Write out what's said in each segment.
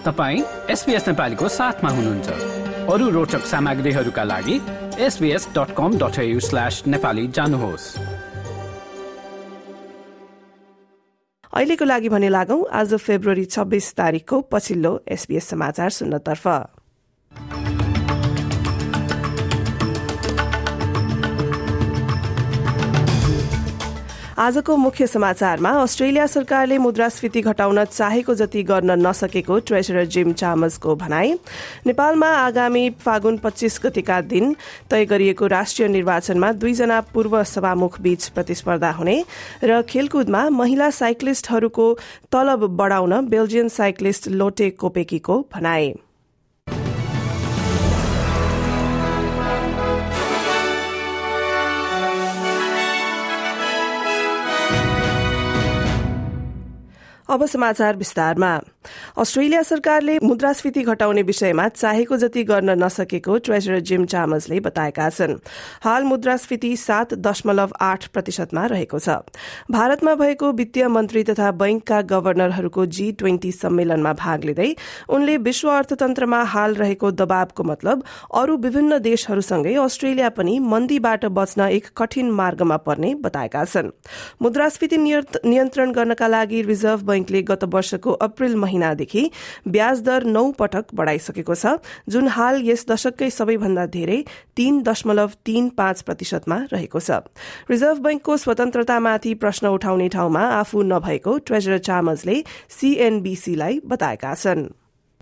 तपाईँ एसपिएस नेपालीको साथमा हुनुहुन्छ। अरू रोचक सामग्रीहरूका लागि SBS dot com dot slash Nepali जानुहोस्। अहिलेको लागि भने लागौं आज फेब्रुअरी छब्बीस तारिकको पछिल्लो एसबीएस समाचार सुन्नतर्फ। आजको मुख्य समाचारमा अस्ट्रेलिया सरकारले मुद्रास्फीति घटाउन चाहेको जति गर्न नसकेको ट्रेजरर जिम चामसको भनाई। नेपालमा आगामी फागुन पच्चीस गतिका दिन तय गरिएको राष्ट्रिय निर्वाचनमा दुईजना पूर्व सभामुख बीच प्रतिस्पर्धा हुने र खेलकुदमा महिला साइक्लिस्टहरूको तलब बढ़ाउन बेल्जियन साइक्लिस्ट लोटे कोपेकीको भनाई। अब समाचार विस्तारमा। अस्ट्रेलिया सरकारले मुद्रास्फीति घटाउने विषयमा चाहेको जति गर्न नसकेको ट्रेजरर जिम चामसले बताएका छन्। हाल मुद्रास्फीति सात दशमलव आठ प्रतिशतमा रहेको छ। भारतमा भएको वित्तीय मन्त्री तथा बैंकका गवर्नरहरूको जी ट्वेन्टी सम्मेलनमा भाग लिँदै उनले विश्व अर्थतन्त्रमा हाल रहेको दबावको मतलब अरू विभिन्न देशहरूसँगै अस्ट्रेलिया पनि मन्दीबाट बच्न एक कठिन मार्गमा पर्ने बताएका छन्। मुद्रास्फीति नियन्त्रण गर्नका लागि रिजर्भ बैंकले गत वर्षको अप्रेल महिनादेखि ब्याज दर नौ पटक बढ़ाइसकेको छ जुन हाल यस दशककै सबैभन्दा धेरै तीन दशमलव तीन पाँच प्रतिशतमा रहेको छ। रिजर्भ बैंकको स्वतन्त्रतामाथि प्रश्न उठाउने ठाउँमा आफू नभएको ट्रेजरर चामजले सीएनबीसीलाई बताएका छन्।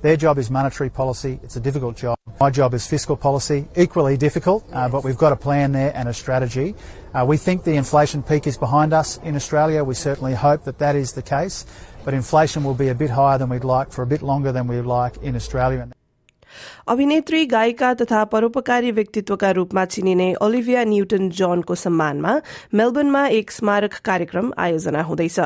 Their job is monetary policy. It's a difficult job. My job is fiscal policy, equally difficult, uh, but we've got a plan there and a strategy. Uh, we think the inflation peak is behind us in Australia. We certainly hope that that is the case but inflation will be a bit higher than we'd like for a bit longer than we'd like in Australia. अभिनेत्री गायिका तथा परोपकारी व्यक्तित्वका रूपमा चिनिने Olivia Newton जनको सम्मानमा मेलबर्नमा एक स्मारक कार्यक्रम आयोजना हुँदैछ।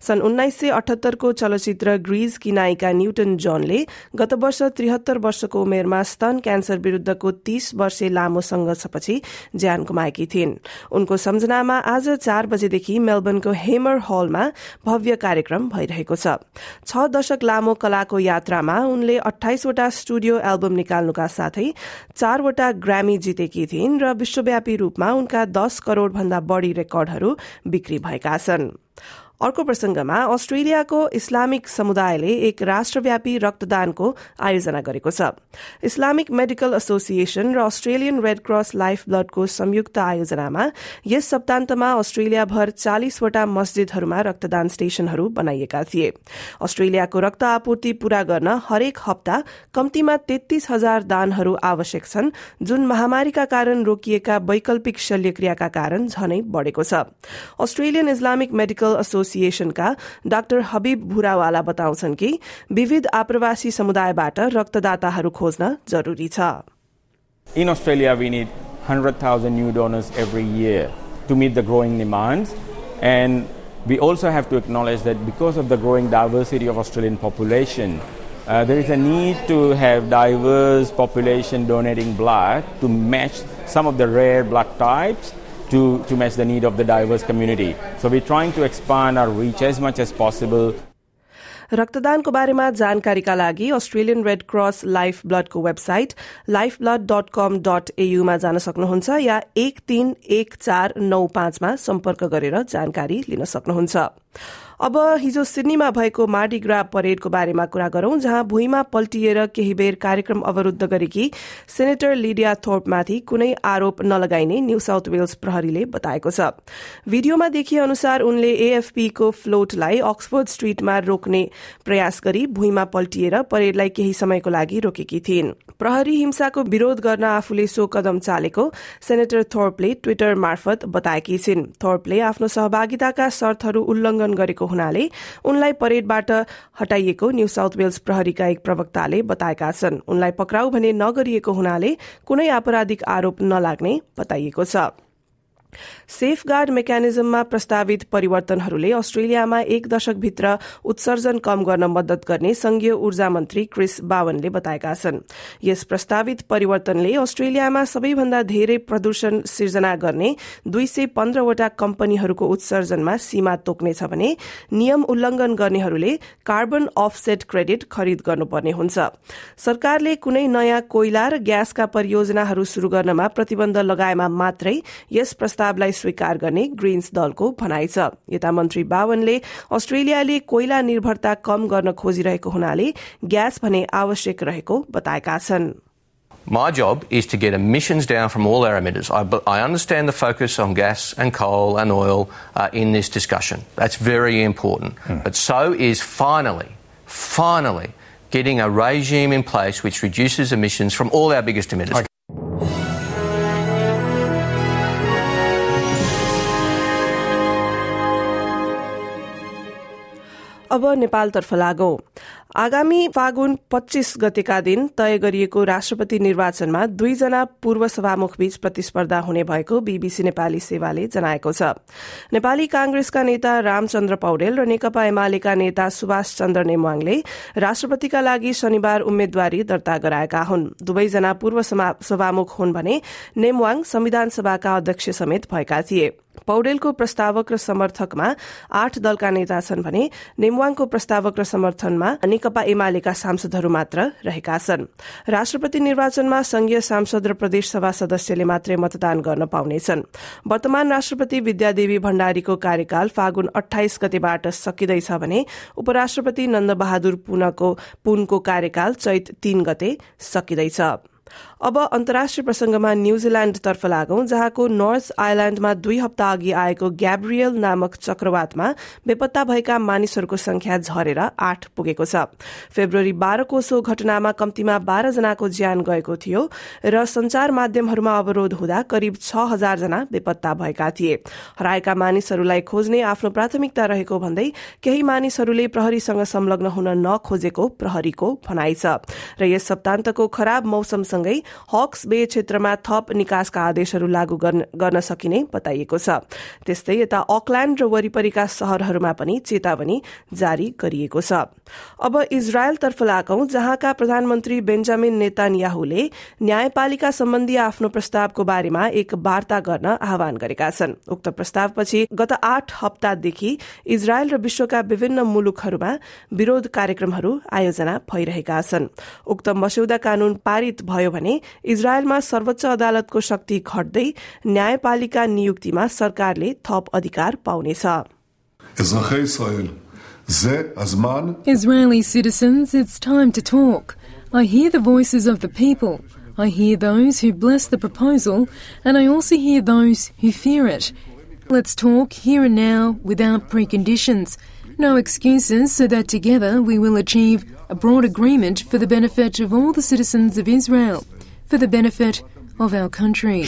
सन् उन्नाइस सय अठहत्तरको चलचित्र ग्रीजकी नायिका न्यूटन जोनले गत वर्ष त्रिहत्तर वर्षको उमेरमा स्तन क्यान्सर विरूद्धको तीस वर्षे लामो संघर्षपछि ज्यान गुमाएकी थिइन्। उनको सम्झनामा आज चार बजेदेखि मेलबर्नको हेमर हलमा भव्य कार्यक्रम भइरहेको छ। छ दशक लामो कलाको यात्रामा उनले अठाइसवटा स्टुडियो एल्बम निकाल्नुका साथै चारवटा ग्रामी जितेकी थिइन् र विश्वव्यापी रूपमा उनका दस करोड़ भन्दा बढ़ी रेकर्डहरू बिक्री भएका छन्। अर्को प्रसंगमा अस्ट्रेलियाको इस्लामिक समुदायले एक राष्ट्रव्यापी रक्तदानको आयोजना गरेको छ। इस्लामिक मेडिकल एसोसिएशन र अस्ट्रेलियन रेड क्रस लाइफ ब्लडको संयुक्त आयोजनामा यस सप्तान्तमा अस्ट्रेलियाभर चालिसवटा मस्जिदहरूमा रक्तदान स्टेशनहरू बनाइएका थिए। अस्ट्रेलियाको रक्त आपूर्ति पूरा गर्न हरेक हप्ता कम्तीमा तेत्तीस हजार दानहरू आवश्यक छन् जुन महामारीका कारण रोकिएका वैकल्पिक शल्यक्रियाका कारण झनै बढ़ेको छ। Australian Islamic Medical Association एसोसिएशनका doctor हबिब भुरावाला बताउँछन् कि विविध आप्रवासी समुदायबाट रक्तदाताहरू खोज्न जरूरी छ In Australia, we need 100,000 new donors every year to meet the growing demands. And we also have to acknowledge that because of the growing diversity of Australian population, uh, there is a need to have diverse population donating blood to match some of the rare blood types to, to match the need of the diverse community. So we're trying to expand our reach as much as possible. रक्तदानको बारेमा जानकारीका लागि Australian Red Cross life ब्लडको website life blood dot com dot एयूमा जान सक्नुहुन्छ या एक तीन एक चार नौ पाँचमा सम्पर्क गरेर जानकारी लिन सक्नुहुन्छ अब हिजो सिडनीमा भएको मार्डिग्रा परेडको बारेमा कुरा गरौं जहाँ भुइँमा पल्टिएर केही बेर कार्यक्रम अवरूद्ध गरेकी सेनेटर लिडिया थोर्पमाथि कुनै आरोप नलगाइने न्यू साउथ वेल्स प्रहरीले बताएको छ। भिडियोमा देखिए अनुसार उनले एएफपीको फ्लोटलाई अक्सफोर्ड स्ट्रीटमा रोक्ने प्रयास गरी भुइँमा पल्टिएर परेडलाई केही समयको लागि रोकेकी थिइन्। प्रहरी हिंसाको विरोध गर्न आफूले सो कदम चालेको सेनेटर थोर्पले ट्विटर मार्फत बताएकी छिन्। थोर्पले आफ्नो सहभागिताका शर्तहरू उल्लंघन गरेको हुनाले उनलाई परेडबाट हटाइएको न्यू साउथ वेल्स प्रहरीका एक प्रवक्ताले बताएका छन्। उनलाई पक्राउ भने नगरिएको हुनाले कुनै आपराधिक आरोप नलाग्ने बताइएको छ। सेफ गार्ड मेकानिजममा प्रस्तावित परिवर्तनहरूले अस्ट्रेलियामा एक दशकभित्र उत्सर्जन कम गर्न मद्दत गर्ने संघीय ऊर्जा मन्त्री क्रिस बावनले बताएका छन्। यस प्रस्तावित परिवर्तनले अस्ट्रेलियामा सबैभन्दा धेरै प्रदूषण सिर्जना गर्ने दुई सय पन्ध्रवटा कम्पनीहरूको उत्सर्जनमा सीमा तोक्नेछ भने नियम उल्लंघन गर्नेहरूले कार्बन अफसेट क्रेडिट खरिद गर्नुपर्ने हुन्छ। सरकारले कुनै नयाँ कोइला र ग्यासका परियोजनाहरू शुरू गर्नमा प्रतिबन्ध लगाएमा मात्रै यस प्रस्तावलाई स्वीकार गर्ने ग्रीन्स दलको भनाइ छ यता मन्त्री बावनले अस्ट्रेलियाले कोइला निर्भरता कम गर्न खोजिरहेको हुनाले ग्यास भने आवश्यक रहेको बताएका छन् My job is to get emissions down from all our emitters. I, I understand the focus on gas and coal and oil uh, in this discussion. That's very important. Hmm. But so is finally, finally, getting a regime in place which reduces emissions from all our biggest emitters. Okay. अब नेपालतर्फ लागौं। आगामी फागुन पच्चीस गतेका दिन तय गरिएको राष्ट्रपति निर्वाचनमा दुईजना पूर्व सभामुख बीच प्रतिस्पर्धा हुने भएको बीबीसी नेपाली सेवाले जनाएको छ। नेपाली कांग्रेसका नेता रामचन्द्र पौडेल र नेकपा एमालेका नेता सुभाष चन्द्र नेमवाङले राष्ट्रपतिका लागि शनिबार उम्मेद्वारी दर्ता गराएका हुन्। दुवैजना पूर्व सभामुख हुन् भने नेमवाङ संविधान सभाका अध्यक्ष समेत भएका थिए। पौडेलको प्रस्तावक र समर्थकमा आठ दलका नेता छन् भने नेमवाङको प्रस्तावक र समर्थनमा नेकपा एमालेका सांसदहरू मात्र रहेका छन्। राष्ट्रपति निर्वाचनमा संघीय सांसद र प्रदेशसभा सदस्यले मात्रै मतदान गर्न पाउनेछन् वर्तमान राष्ट्रपति विद्यादेवी भण्डारीको कार्यकाल फागुन अठाइस गतेबाट सकिँदैछ भने उपराष्ट्रपति नन्द बहादुर पुनको कार्यकाल चैत तीन गते सकिँदैछ। अब अन्तर्राष्ट्रिय प्रसंगमा न्यूजील्याण्डतर्फ लागौं जहाँको नर्थ आइल्याण्डमा दुई हप्ता अघि आएको ग्याब्रियल नामक चक्रवातमा बेपत्ता भएका मानिसहरूको संख्या झरेर आठ पुगेको छ। फेब्रुअरी बाह्रको सो घटनामा कम्तीमा बाह्र जनाको ज्यान गएको थियो र संचार माध्यमहरूमा अवरोध हुँदा करिब छ हजार जना बेपत्ता भएका थिए। हराएका मानिसहरूलाई खोज्ने आफ्नो प्राथमिकता रहेको भन्दै केही मानिसहरूले प्रहरीसँग संलग्न हुन नखोजेको प्रहरीको भनाइ छ। र यस सप्तान्तको खराब मौसमसँगै हक्स बे क्षेत्रमा थप निकासका आदेशहरू लागू गर्न सकिने बताइएको छ। त्यस्तै यता अकल्याण्ड र वरिपरिका शहरहरूमा पनि चेतावनी जारी गरिएको छ। अब इजरायलतर्फ लागौं जहाँका प्रधानमन्त्री बेन्जामिन नेतान्याहुले न्यायपालिका सम्बन्धी आफ्नो प्रस्तावको बारेमा एक वार्ता गर्न आह्वान गरेका छन्। उक्त प्रस्तावपछि गत आठ हप्तादेखि इजरायल र विश्वका विभिन्न मुलुकहरूमा विरोध कार्यक्रमहरू आयोजना भइरहेका छन्। उक्त मस्यौदा कानून पारित भयो भने इजरायलमा सर्वोच्च अदालतको शक्ति घट्दै न्यायपालिका नियुक्तिमा सरकारले थप अधिकार पाउनेछ Israeli citizens, it's time to talk. I hear the voices of the people. I hear those who bless the proposal, and I also hear those who fear it. Let's talk here and now without preconditions. No excuses, so that together we will achieve a broad agreement for the benefit of all the citizens of Israel for the benefit of our country.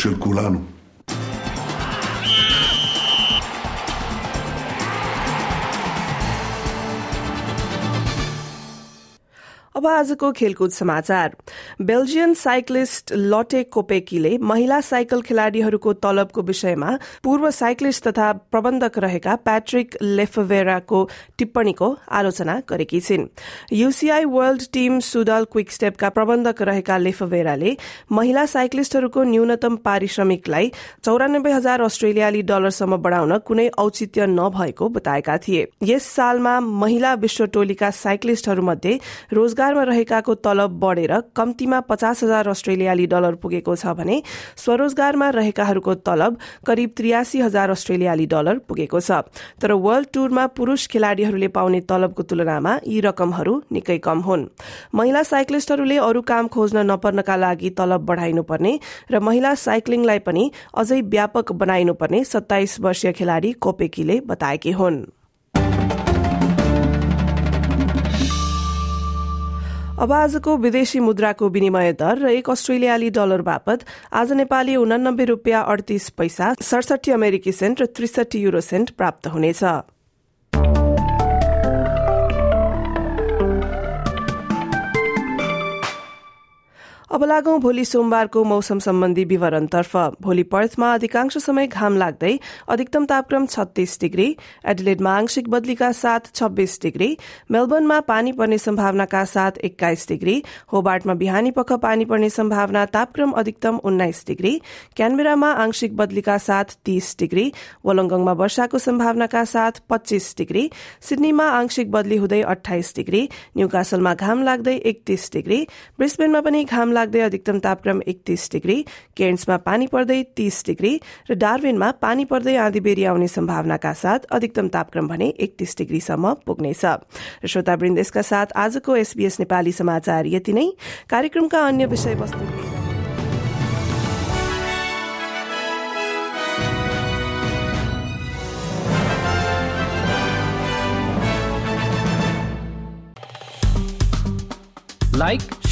आजको खेलकुद समाचार। Belgian cyclist लटे कोपेकीले महिला cycle खेलाड़ीहरूको तलबको विषयमा पूर्व cyclist तथा प्रबन्धक रहेका Patrick लेफवेराको टिप्पणीको आलोचना गरेकी छिन्। UCI World Team Soudal Quick स्टेपका प्रबन्धक रहेका लेफवेराले महिला साइक्लिस्टहरूको न्यूनतम पारिश्रमिकलाई चौरानब्बे हजार अस्ट्रेलियाली डलरसम्म बढ़ाउन कुनै औचित्य नभएको बताएका थिए। यस सालमा महिला विश्व टोलीका साइक्लिस्टहरूमध्ये रोजगार बजारमा रहेकाको तलब बढ़ेर कम्तीमा पचास हजार अस्ट्रेलियाली डलर पुगेको छ भने स्वरोजगारमा रहेकाहरूको तलब करिब त्रियासी हजार अस्ट्रेलियाली डलर पुगेको छ। तर वर्ल्ड टूरमा पुरूष खेलाड़ीहरूले पाउने तलबको तुलनामा यी रकमहरू निकै कम हुन्। महिला साइक्लिस्टहरूले अरू काम खोज्न नपर्नका लागि तलब बढ़ाइनुपर्ने र महिला साइक्लिङलाई पनि अझै व्यापक बनाइनुपर्ने सत्ताइस वर्षीय खेलाड़ी कोपेकीले बताएकी हुन्। अब आजको विदेशी मुद्राको विनिमय दर र एक अस्ट्रेलियाली डलर बापत आज नेपाली उनानब्बे रूपियाँ अडतिस पैसा सडसठी अमेरिकी सेन्ट र त्रिसठी युरो सेन्ट प्राप्त हुनेछ। अब लागौं भोलि सोमबारको मौसम सम्बन्धी विवरणतर्फ। भोलि पर्थमा अधिकांश समय घाम लाग्दै अधिकतम तापक्रम छत्तीस डिग्री एडिलेडमा आंशिक बदलीका साथ छब्बीस डिग्री मेलबर्नमा पानी पर्ने सम्भावनाका साथ एक्काइस डिग्री होबार्टमा बिहानी पख पानी पर्ने सम्भावना तापक्रम अधिकतम उन्नाइस डिग्री क्यानबेरामा आंशिक बदलीका साथ तीस डिग्री वलंगङमा वर्षाको सम्भावनाका साथ पच्चीस डिग्री सिडनीमा आंशिक बदली हुँदै अठाइस डिग्री न्यूकासलमा घाम लाग्दै एकतीस डिग्री ब्रिस्बेनमा पनि घाम लाग्दै अधिकतम तापक्रम एकतीस डिग्री केन्समा पानी पर्दै तीस डिग्री र डार्विनमा पानी पर्दै आँधीबेरी आउने सम्भावनाका साथ अधिकतम तापक्रम भने एकतीस डिग्रीसम्म पुग्नेछ। र श्रोतावृन्द यसका साथ आजको एसबीएस नेपाली समाचार यति नै। कार्यक्रमका अन्य विषयवस्तु लाइक